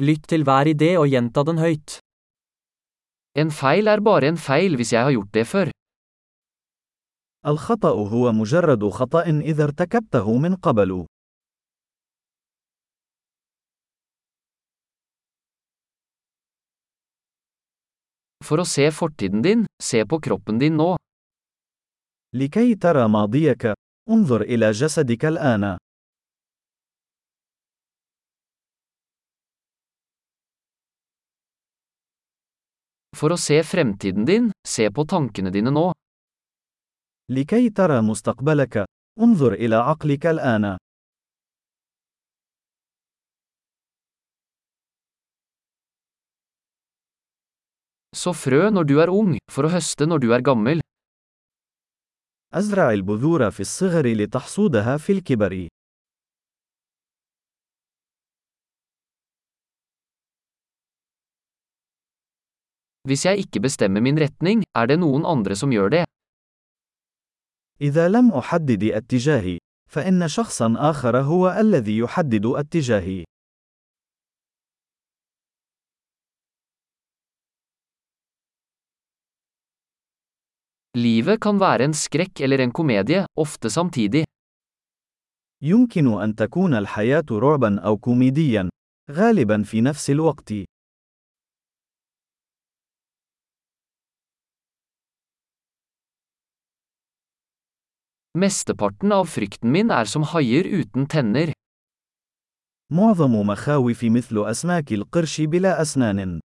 Lytt til hver idé og gjenta den høyt. En feil er bare en feil hvis jeg har gjort det før. الخطأ هو مجرد خطأ إذا ارتكبته من قبل. For å se fortiden din, se på kroppen din nå. لكي ترى ماضيك، انظر إلى جسدك الآن. For å se fremtiden din, se på tankene dine nå. لكي ترى مستقبلك، انظر إلى عقلك الآن. Så frø når du er ung, for å høste når du er gammel. أزرع البذور في الصغر لتحصودها في الكبر. Hvis jeg ikke bestemmer min retning, er det noen andre som gjør det. إذا لم أحدد اتجاهي، فإن شخصا آخر هو الذي يحدد اتجاهي. Livet kan være en skrekk eller en komedie, ofte samtidig. يمكن أن تكون الحياة رعبا أو كوميديا، غالبا في نفس الوقت. Mesteparten av frykten min er som haier uten tenner. معظم مخاوفي مثل أسماك القرش بلا أسنان.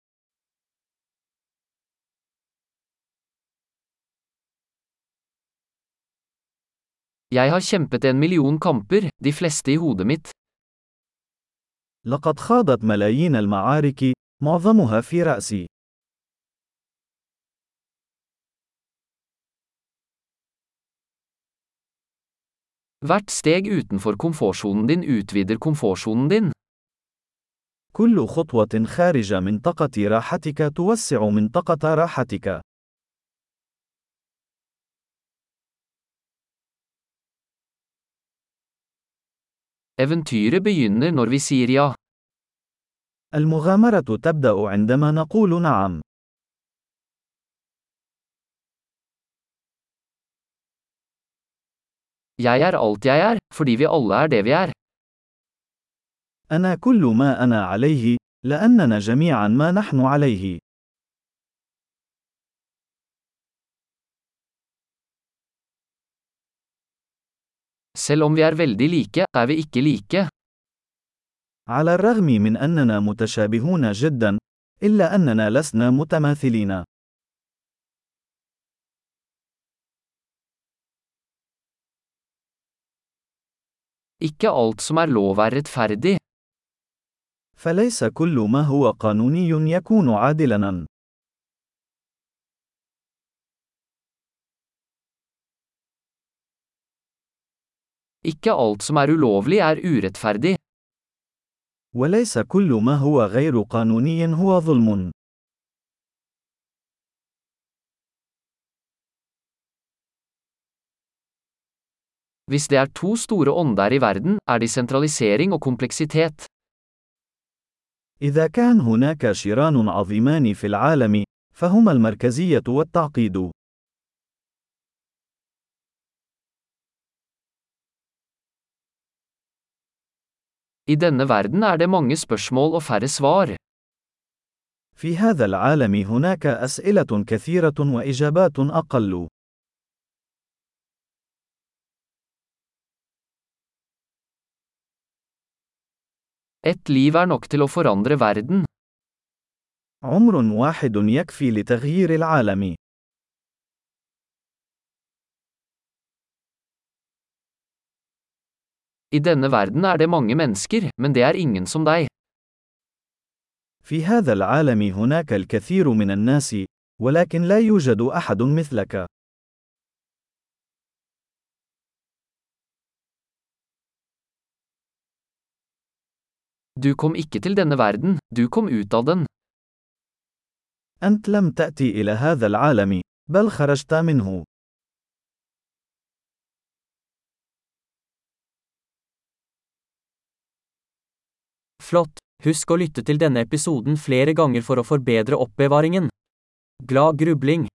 Jeg har kjempet en million kamper, de fleste i hodet mitt. لقد خاضت ملايين المعارك، معظمها في رأسي. Hvert steg utenfor komfortsonen din utvider komfortsonen din. كل خطوة خارج منطقة راحتك توسع منطقة راحتك. Eventyret begynner når vi sier ja. المغامرة تبدأ عندما نقول نعم. Jeg er alt jeg er, fordi vi alle er det vi er. أنا كل ما أنا عليه، لأننا جميعا ما نحن عليه. Selv om vi er veldig like, er vi ikke like. على الرغم من أننا متشابهون جدا، إلا أننا لسنا متماثلين. Ikke alt som er lov er rettferdig. فليس كل ما هو قانوني يكون عادلاً. Ikke alt som er ulovlig er urettferdig. وليس كل ما هو غير قانوني هو ظلم. Hvis det er to store ånder i verden, er de sentralisering og kompleksitet. إذا كان هناك شيران عظيمان في العالم، فهما المركزية والتعقيد. I denne verden er det mange spørsmål og færre svar. في هذا العالم هناك أسئلة كثيرة وإجابات أقل. Et liv er nok til å forandre verden. عمر واحد يكفي لتغيير العالم. I denne verden er det mange mennesker, men det er ingen som deg. في هذا العالم هناك الكثير من الناس، ولكن لا يوجد أحد مثلك. Du kom ikke til denne verden, du kom ut av den. أنت لم تأتي إلى هذا العالم، بل خرجت منه. Flott! Husk å lytte til denne episoden flere ganger for å forbedre oppbevaringen. Glad grubling!